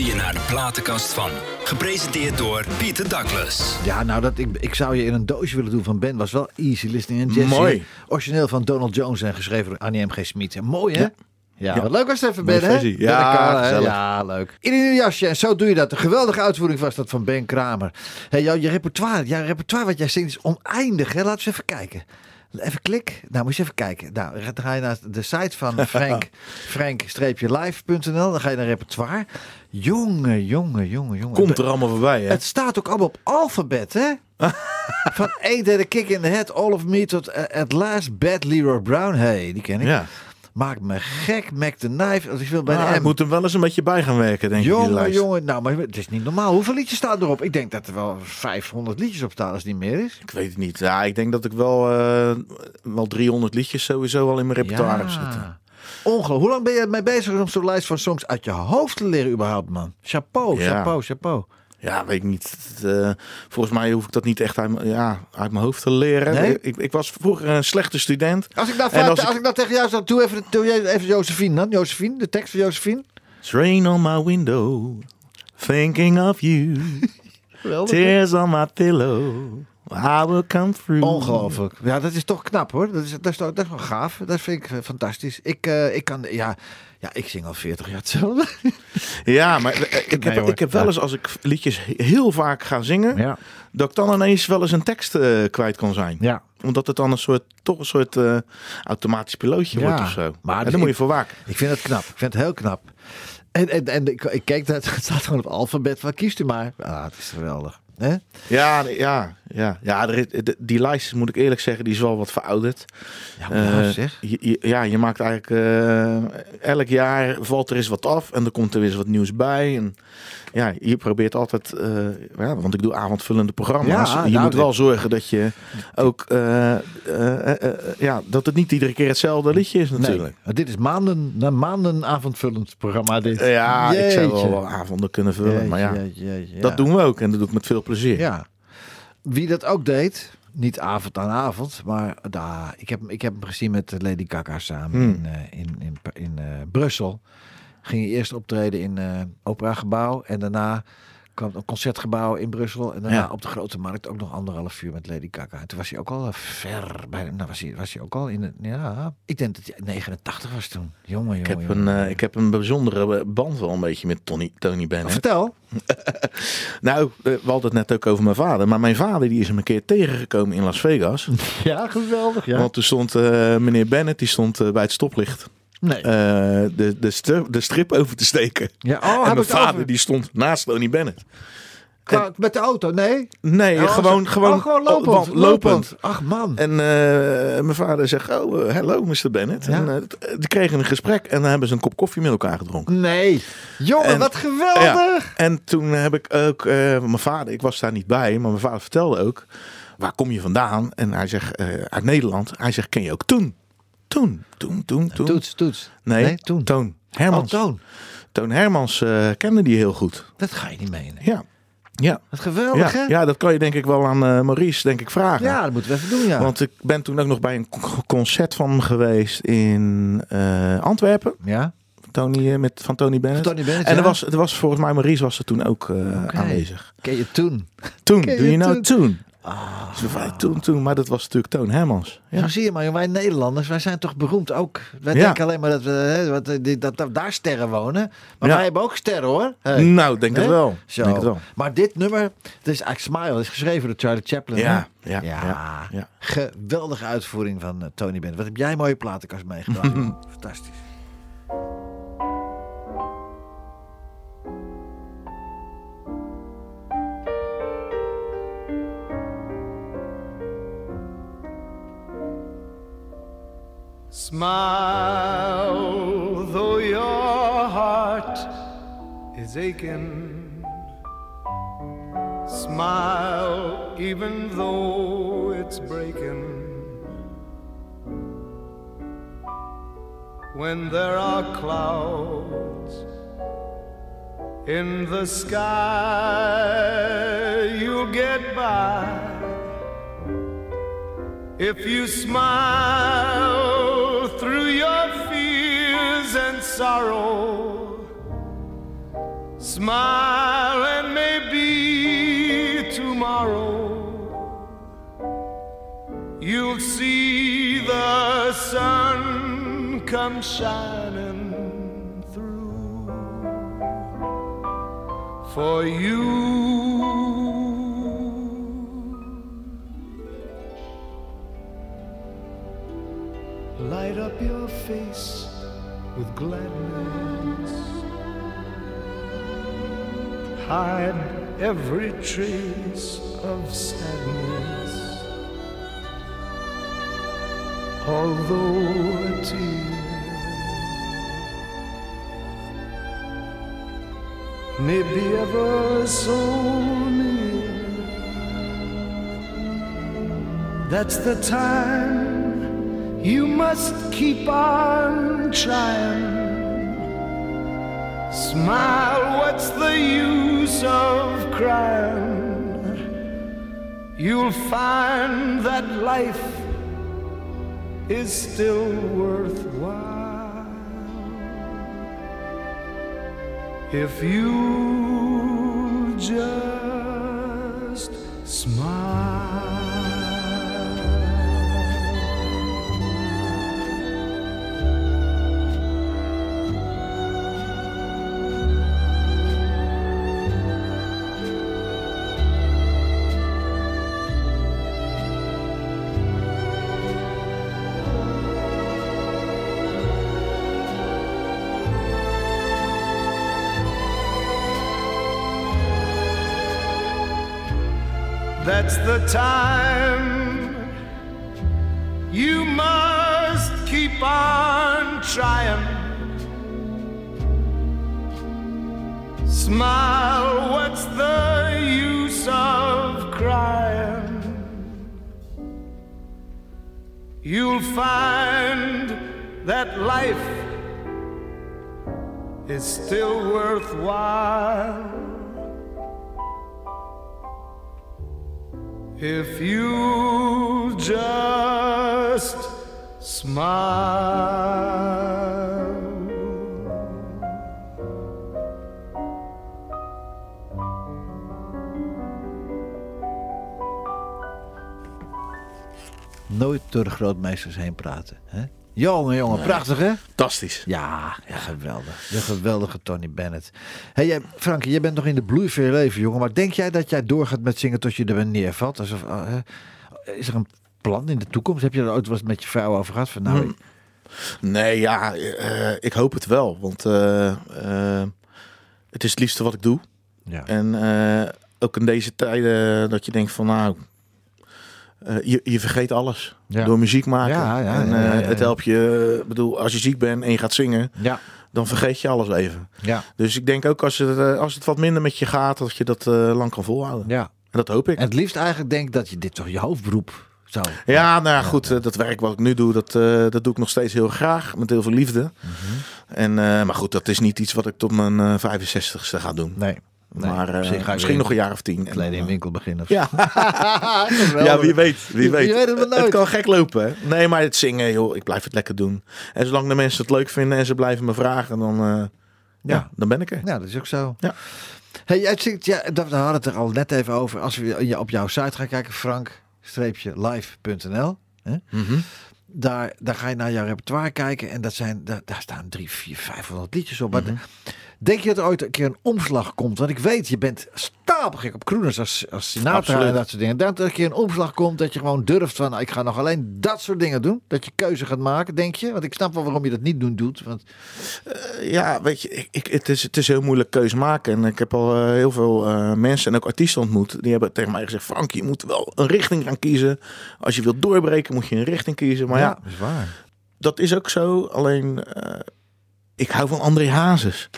Luister je naar de platenkast van. Gepresenteerd door Pieter Douglas. Ja, nou, dat, ik, ik zou je in een doosje willen doen van Ben. Was wel easy listening. En Jesse, Mooi. Origineel van Donald Jones en geschreven door Annie M.G. Smit. Mooi, hè? Ja. Ja. wat leuk was het even, Ben, hè? Ja, en Carla, hè? gezellig. Ja, leuk. In een nieuw jasje, en zo doe je dat. Een geweldige uitvoering was dat van Ben Kramer. Hey, jouw, je repertoire, jouw repertoire wat jij zingt is oneindig, hè? Laten we eens even kijken. Even klik. Nou, moet je even kijken. Nou, dan ga je naar de site van Frank, frank-live.nl. Dan ga je naar repertoire. Jongen, jongen, jongen, jongen. Komt er allemaal voorbij, hè? Het staat ook allemaal op alfabet, hè? Van That a Kick in the Head, All of Me tot eh, At Last Bad Leroy Brown. hey, die ken ik. Ja. Maakt me gek, Mac the Knife. Als ik wil bij Maar de M. moet hem wel eens een beetje bij gaan werken, denk ik. Jongen, jongen. Nou, maar het is niet normaal. Hoeveel liedjes staan erop? Ik denk dat er wel 500 liedjes op staan als het niet meer is. Ik weet het niet. Ja, ik denk dat ik wel, eh, wel 300 liedjes sowieso al in mijn repertoire heb zitten. Ongelooflijk. Hoe lang ben je mee bezig om zo'n lijst van songs uit je hoofd te leren überhaupt, man? Chapeau, Ja. chapeau, chapeau. Ja, weet ik niet. Eh, volgens mij hoef ik dat niet echt uit, mijn- ja, uit mijn hoofd te leren. Nee? Ik, ik was vroeger een slechte student. Als ik nou, vraag, als als, ik- ik... nou tegen jou zou doe even, doe jij even Josephine dan. Josephine, de tekst van Josephine. It's rain on my window, thinking of you. Tears on my pillow, I will come through. Ongelooflijk. Ja, dat is toch knap hoor. Dat is, dat is, toch- dat is wel gaaf. Dat vind ik eh, fantastisch. Ik, eh, ik kan, ja, ja, ik zing al 40 jaar hetzelfde. Ja, maar eh, ik, Nee, heb, ik heb wel eens als ik liedjes heel vaak ga zingen, Ja. dat ik dan ineens wel eens een tekst eh, kwijt kan zijn. Ja. Omdat het dan een soort, toch een soort eh, automatisch pilootje Ja, wordt of zo. maar dus daar moet je ik- voor waken. Ik vind het knap. Ik vind het heel knap. En, en, en ik, ik dat het staat gewoon op het alfabet van kiest u maar. Ah, het is geweldig. Hè? Ja, ja, ja, ja er is- die lijst, moet ik eerlijk zeggen, die is wel wat verouderd. Ja, nou Eh, zeg. je- ja, je maakt eigenlijk eh, elk jaar valt er eens wat af en er komt er weer eens wat nieuws bij. En ja, je probeert altijd, eh, ja, want ik doe avondvullende programma's. Ja, je nou, moet wel zorgen dat je ook, ja, dat het niet iedere keer hetzelfde liedje is natuurlijk. Nee, dit is maanden, na maanden avondvullend programma. Dit. Ja, ik zou wel avonden kunnen vullen, maar ja, jeetje, ja. dat doen we ook en dat doe ik met veel plezier. Ja. Wie dat ook deed, niet avond aan avond, maar daar, ik, heb, ik heb hem gezien met Lady Gaga samen Hmm. in, eh, in, in, in eh, Brussel. Ging hij eerst optreden in eh Operagebouw en daarna kwam een concertgebouw in Brussel. En daarna Ja. op de Grote Markt ook nog anderhalf uur met Lady Gaga. En toen was hij ook al eh, ver bij, nou was hij, was hij ook al in, ja, ik denk dat hij 89 was toen. Jongen, Ik jongen, heb, een, eh, ik heb een bijzondere band wel een beetje met Tony, Tony Bennett. Vertel. Nou, eh, we hadden het net ook over mijn vader. Maar mijn vader die is hem een keer tegengekomen in Las Vegas. Ja, geweldig. Ja. Want toen stond eh, meneer Bennett die stond eh, bij het stoplicht. Nee. eh, de, de, de strip over te steken. ja, oh, en mijn vader over. die stond naast Tony Bennett. Met de auto, nee? Nee, Oh, gewoon, oh, gewoon oh, lopend, lopend. Ach man. En eh, mijn vader zegt, oh, eh, hello Mr. Bennett. Ja. En die kregen een gesprek en dan hebben ze een kop koffie met elkaar gedronken. Nee. Jongen, En- wat geweldig. En toen heb ik ook, mijn vader, ik was daar niet bij, maar mijn vader vertelde ook, waar kom je vandaan? En hij zegt, uit Nederland. Hij zegt, ken je ook Toen? Toen, toen, toen, toen. Toets, toets. Nee, Nee, Toen. Toon. Oh, Hermans. Toon. Toon Hermans eh, kende die heel goed. Dat ga je niet menen. Ja. Ja. Wat geweldig, Ja, hè? ja, dat kan je denk ik wel aan eh, Maurice denk ik vragen. Ja, dat moeten we even doen, ja. Want ik ben toen ook nog bij een concert van hem geweest in eh, Antwerpen. ja? Tony, met, van Tony Bennett. Tony Bennett, en er ja. was, er was volgens mij Maurice was er toen ook aanwezig. Ken je toen? Toen, doe je je nou Toen? Toen? Ah. Van, toen, toen, maar dat was natuurlijk Toon Hermans. Ja. Ja. zie je maar, wij Nederlanders, wij zijn toch beroemd ook. Wij Ja. denken alleen maar dat, we, eh, dat, dat daar sterren wonen. Maar Ja. wij hebben ook sterren, hoor. Hey. Nou, denk Nee? het wel. Zo. Denk het wel. Maar dit nummer, het is eigenlijk Smile, het is geschreven door Charlie Chaplin. Ja, ja, ja. Geweldige uitvoering van eh, Tony Bennett. Wat heb jij mooie platenkast meegebracht. Fantastisch. Smile, though your heart is aching. Smile, even though it's breaking. When there are clouds in the sky, you'll get by. If you smile sorrow, smile and maybe tomorrow you'll see the sun come shining through for you. Gladness. Hide every trace of sadness. Although a tear may be ever so near, that's the time you must keep on trying. Smile, what's the use of crying? You'll find that life is still worthwhile if you just smile. That's the time you must keep on trying. Smile, what's the use of crying? You'll find that life is still worthwhile. If you just smile. Nooit door de grootmeesters heen praten. Hè? Jongen, jongen, prachtig hè? Fantastisch. Ja, ja, geweldig. De geweldige Tony Bennett. Hey, jij, Frankie, jij bent nog in de bloei van je leven, jongen. Maar denk jij dat jij doorgaat met zingen tot je er weer neervalt? Alsof, uh, hè? is er een plan in de toekomst? Heb je er ooit wat met je vrouw over gehad? Van, nou, Hmm. Nee, ja, eh, ik hoop het wel. Want eh, eh, het is het liefste wat ik doe. Ja. En eh, ook in deze tijden dat je denkt van nou, eh, je, je vergeet alles Ja. door muziek maken. Ja, ja, en eh, het helpt je, ik bedoel, als je ziek bent en je gaat zingen, Ja, dan vergeet je alles even. ja, Dus ik denk ook als het, eh, als het wat minder met je gaat, dat je dat eh, lang kan volhouden. ja. En dat hoop ik. En het liefst eigenlijk denk ik dat je dit toch je hoofdberoep zou... Ja, nou ja, goed, eh, dat werk wat ik nu doe, dat, eh, dat doe ik nog steeds heel graag, met heel veel liefde. Mhm. en, eh, maar goed, dat is niet iets wat ik tot mijn eh 65ste ga doen. Nee. Nee. maar eh, Misschien misschien nog een jaar of tien. En Kleden in winkel beginnen. of Ja. ja, wie weet, wie weet. het kan gek lopen, hè? Nee, maar het zingen, joh, ik blijf het lekker doen. En zolang de mensen het leuk vinden en ze blijven me vragen, dan, eh, ja. Ja. dan ben ik er. Ja, dat is ook zo. Ja. Hey, jij zingt, ja, dat- we hadden het er al net even over. Als we je op jouw site gaan kijken, frank-live.nl. Mhm. Daar, daar ga je naar jouw repertoire kijken. En dat zijn, daar, daar staan drie, vier, vijfhonderd liedjes op. Maar Mhm. Denk je dat er ooit een keer een omslag komt? Want ik weet, je bent stapelgek op crooners als, als Sinatra Absoluut. en dat soort dingen. Dat er een keer een omslag komt dat je gewoon durft van... nou, ik ga nog alleen dat soort dingen doen. Dat je keuze gaat maken, denk je? Want ik snap wel waarom je dat niet doen doet. Want Ja, weet je, ik, ik, het, is, het is heel moeilijk keuze maken. En ik heb al eh, heel veel eh, mensen en ook artiesten ontmoet. Die hebben tegen mij gezegd, Frank, je moet wel een richting gaan kiezen. Als je wilt doorbreken, moet je een richting kiezen. Maar ja, dat is waar. dat is ook zo. Alleen, eh, ik hou van André Hazes.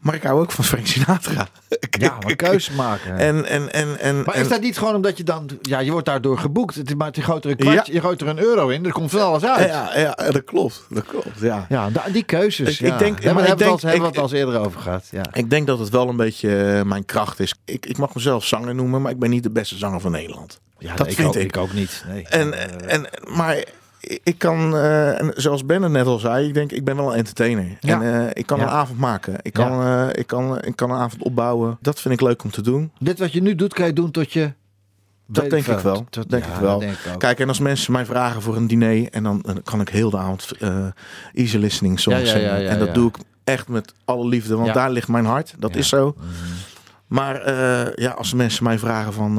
Maar ik hou ook van Frank Sinatra. Ja, maar keuze maken. En, en, en, en, Maar is dat niet gewoon omdat je dan... Ja, je wordt daardoor geboekt. Het is- Maar je gooit er een kwartje, je gooit er een euro in. Er komt van alles uit. Ja, ja, dat klopt. Dat klopt, ja. Ja, die keuzes. Ik- ja. ik denk- maar hebben we ik het al- denk- hebben we het ik- al eens eerder over gehad. Ja. Ik denk dat het wel een beetje eh, mijn kracht is. Ik, ik mag mezelf zanger noemen, maar ik ben niet de beste zanger van Nederland. Ja, dat nee, vind ik. Ook, ik. ik ook niet. Nee. En, en, maar ik- kan, eh, en zoals Ben het net al zei, ik denk ik ben wel een entertainer. Ja. En eh, ik kan Ja. een avond maken. Ik kan, eh, ik, kan, ik kan een avond opbouwen. Dat vind ik leuk om te doen. Dit wat je nu doet, kan je doen tot je... Dat denk ik wel. Denk ik wel. dat denk ik ook. Kijk, en als mensen mij vragen voor een diner, en dan, dan kan ik heel de avond easy listening songs zingen. en dat doe ik echt met alle liefde, want daar ligt mijn hart. Dat is zo. Mhm. Maar ja, als mensen mij vragen van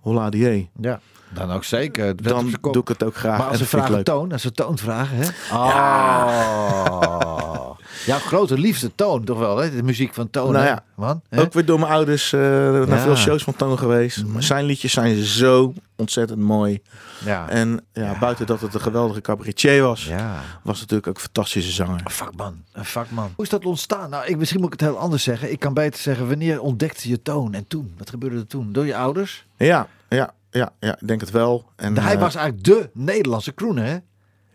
Holla die, Ja, dan ook zeker. Dan doe ik het ook graag. Maar als ze vragen toon, als ze toon vragen, hè? Ja. Oh. Jouw grote liefde Toon toch wel, hè? De muziek van Toon, Nou ja, man. hè? Ook weer door mijn ouders eh, naar Ja. veel shows van Toon geweest. Mhm. Maar zijn liedjes zijn zo ontzettend mooi. Ja. En ja, buiten dat het een geweldige cabaretier was, ja. was het natuurlijk ook een fantastische zanger. Een vakman, een vakman. Hoe is dat ontstaan? Nou, ik, misschien moet ik het heel anders zeggen. Ik kan beter zeggen, wanneer ontdekte je Toon? En toen? Wat gebeurde er toen? Door je ouders? Ja, ja, ja, ja, ik denk het wel. En, hij eh, was eigenlijk de Nederlandse crooner, hè?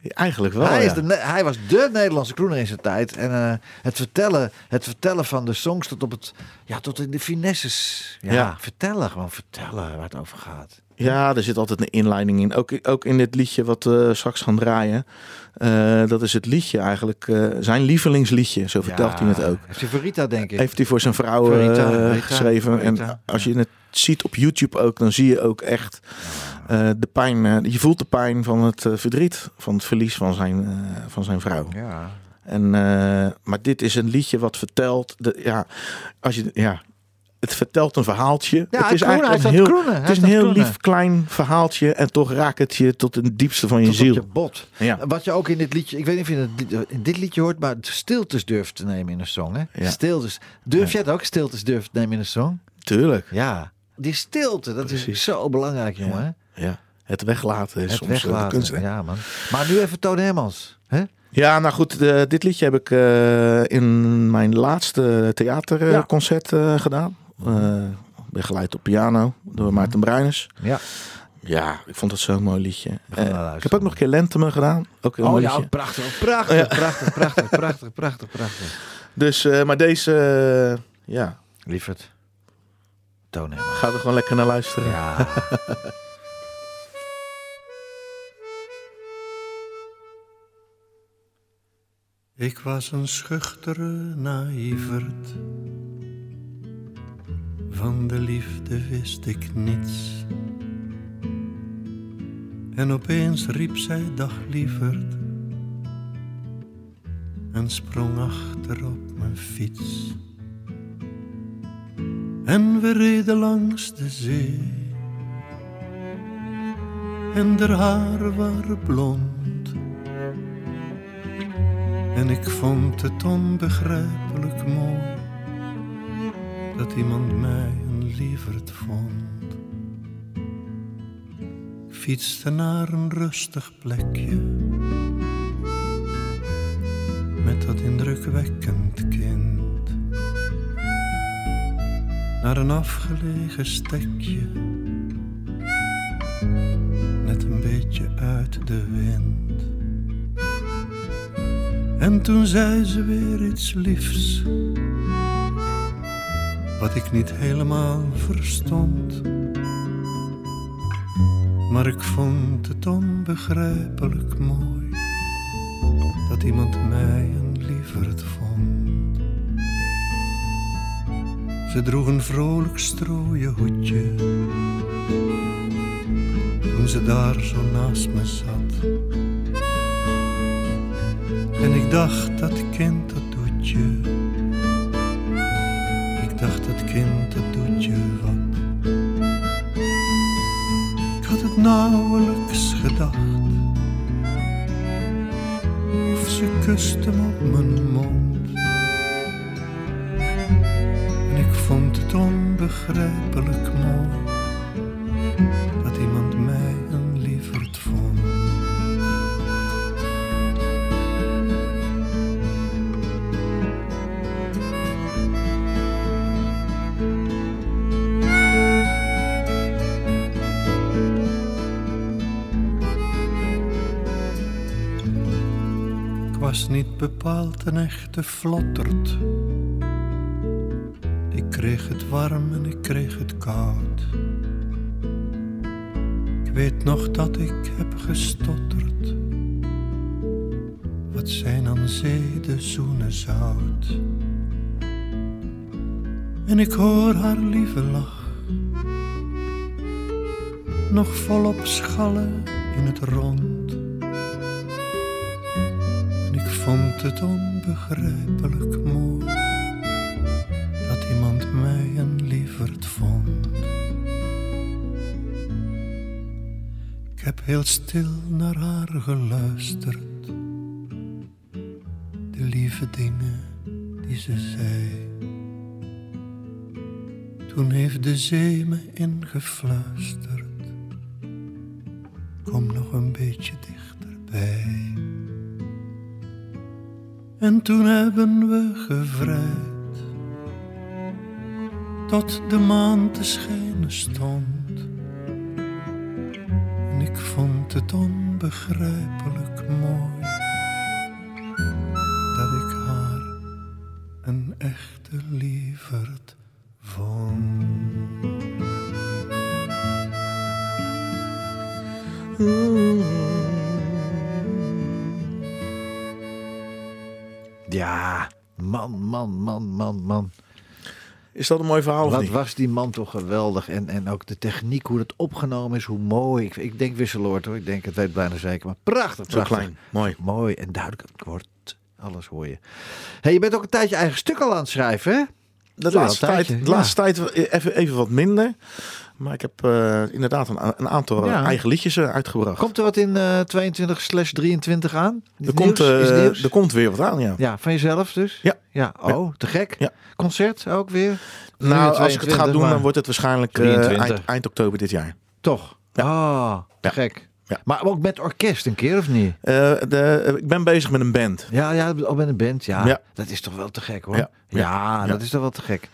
eigenlijk wel. hij, is de, hij was de Nederlandse crooner in zijn tijd. En eh, het, vertellen, het vertellen van de songs tot op het... Ja, tot in de finesses. Ja, Ja. vertellen. Gewoon vertellen waar het over gaat. Ja, er zit altijd een inleiding in. Ook, ook in dit liedje wat we straks gaan draaien. Eh, dat is het liedje eigenlijk. eh, zijn lievelingsliedje, zo vertelt Ja, hij het ook. Heeft hij voor Rita, denk ik. Heeft hij voor zijn vrouw Verita, eh, geschreven. Verita, en als je het ziet op YouTube ook, dan zie je ook echt eh, de pijn. eh, je voelt de pijn van het eh, verdriet, van het verlies van zijn, van zijn vrouw. Ja. En, maar dit is een liedje wat vertelt. De, ja, als je, ja, het vertelt een verhaaltje. Ja, het is kroenen, eigenlijk een heel, kroenen, het is een heel kroenen. lief klein verhaaltje. En toch raakt het je tot het diepste van je Tot ziel. je bot. Ja. Wat je ook in dit liedje, ik weet niet of je het in dit liedje hoort, maar stiltes durft te nemen in een song. Hè? Ja. Stiltes. Durf jij het ook, stiltes durft te nemen in een song? Tuurlijk. Ja. Die stilte, dat is zo belangrijk, jongen. hè? Ja. Het weglaten is Het soms eh, weglaten. kunst. Ja, man. Maar nu even Toon Hermans. Hè? Ja, nou goed, dit liedje heb ik eh, in mijn laatste theaterconcert eh, gedaan. Eh begeleid op piano door Maarten Bruiners. Ja. Ja, ik vond het zo'n mooi liedje. ik heb ook nog een keer Lenteme gedaan. Ook een Oh mooi ja, liedje. prachtig. Prachtig, Ja. prachtig, prachtig, prachtig, prachtig, prachtig. Dus, maar deze, ja, Lieverd. Toon ga er gewoon lekker naar luisteren. Ja. Ik was een schuchtere naïverd. Van de liefde wist ik niets. En opeens riep zij dag lieverd. En sprong achter op mijn fiets. En we reden langs de zee. En haar haren waren blond. En ik vond het onbegrijpelijk mooi dat iemand mij een lieverd vond. Ik fietste naar een rustig plekje met dat indrukwekkend kind. Naar een afgelegen stekje, net een beetje uit de wind. En toen zei ze weer iets liefs, wat ik niet helemaal verstond. Maar ik vond het onbegrijpelijk mooi dat iemand mij een lieverd vond. Ze droeg een vrolijk strooien hoedje toen ze daar zo naast me zat. En ik dacht dat kind dat doet je. Ik dacht dat kind dat doet je wat. Ik had het nauwelijks gedacht. Of ze kuste me op mijn mond. Onbegrijpelijk mooi. Dat iemand mij een lieverd vond. Was niet bepaald een echte vlotterd. Ik kreeg het warm en ik kreeg het koud. Ik weet nog dat ik heb gestotterd. Wat zijn aan zee de zoenen zout. En ik hoor haar lieve lach. Nog volop schallen in het rond. En ik vond het onbegrijpelijk mooi heel stil naar haar geluisterd. de lieve dingen die ze zei. Toen heeft de zee me ingefluisterd. Kom nog een beetje dichterbij. En toen hebben we gevrijd. Tot de maan te schijnen stond. Ik vond het onbegrijpelijk mooi. Dat ik haar een echte lieverd vond. Ja, man, man, man, man, man. Is dat een mooi verhaal of Wat was die man toch geweldig. En, en ook de techniek, hoe het opgenomen is, hoe mooi. Ik, ik denk wisseloord hoor, ik denk het weet bijna zeker. Maar prachtig, Zo klein, mooi. Mooi en duidelijk wordt. Alles hoor je. Hey, je bent ook een tijdje eigen stuk al aan het schrijven, hè? De laatste, tijd, de laatste tijd even, even wat minder. Maar ik heb eh, inderdaad een, een aantal Ja. eigen liedjes eh, uitgebracht. Komt er wat in eh 22 slash 23 aan? Er, komt, eh, nieuws? er komt weer wat aan, ja. Ja, van jezelf dus? Ja. Ja, oh, te gek. Ja. Concert ook weer? Nou, als ik het ga 22, doen, dan wordt het waarschijnlijk eh, 23. eind, eind oktober dit jaar. Toch? Ah, te gek. Ja. Maar ook met orkest een keer of niet? Eh, de, ik ben bezig met een band. Ja, ja, ook met een band. Ja, Ja. dat is toch wel te gek hoor. Ja. Dat is toch wel te gek.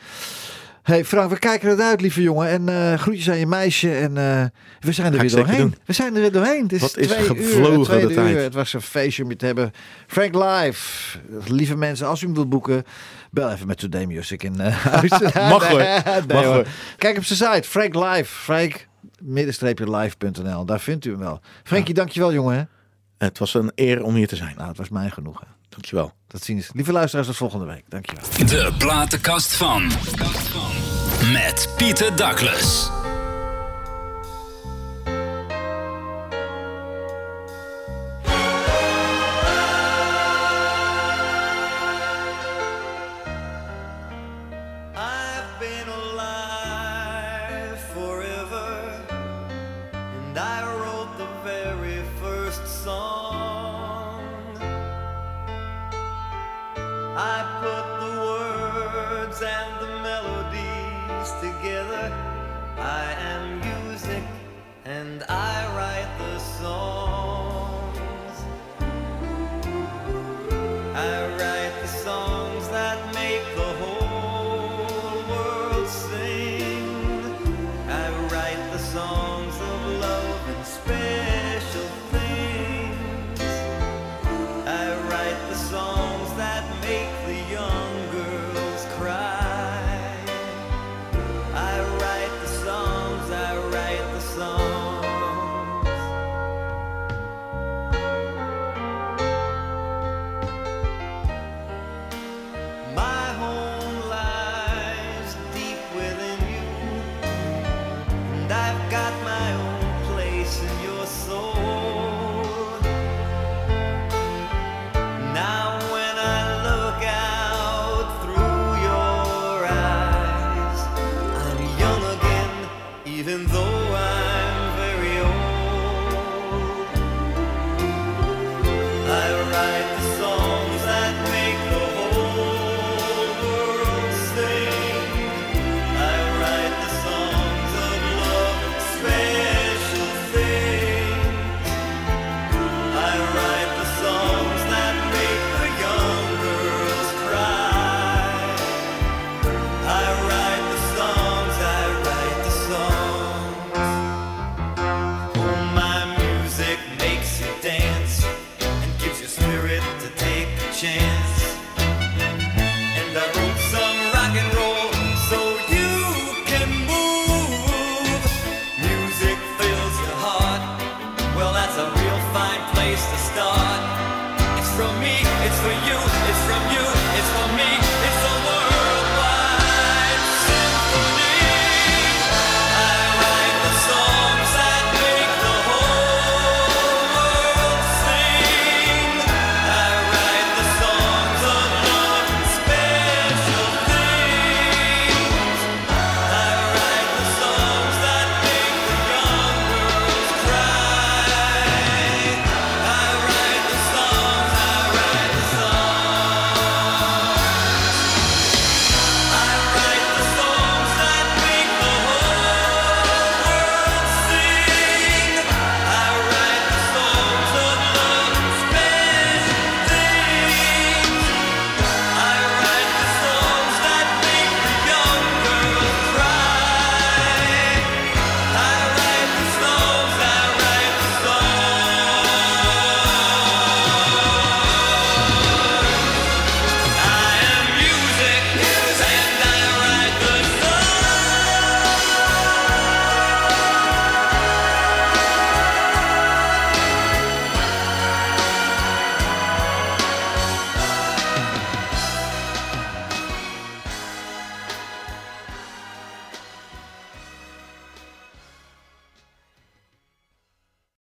hey Frank, we kijken eruit, lieve jongen. En eh, groetjes aan je meisje. En eh, we zijn er weer doorheen. We zijn er weer doorheen. Het is Wat is gevlogen uur, de tweede tijd. uur. Het was een feestje om je te hebben. Frank Live. Lieve mensen, als u hem wilt boeken, bel even met Today Music in eh, huis. Mag hoor. Nee, Mag hoor. Kijk op zijn site, Frank Live. Frank live.nl. Daar vindt u hem wel. Frankie, dankjewel jongen. hè. Het was een eer om hier te zijn. Nou, het was mijn genoegen. Dankjewel. Tot ziens. Lieve luisteraars, tot volgende week. Dankjewel. De platenkast van. Met Pieter Douglas.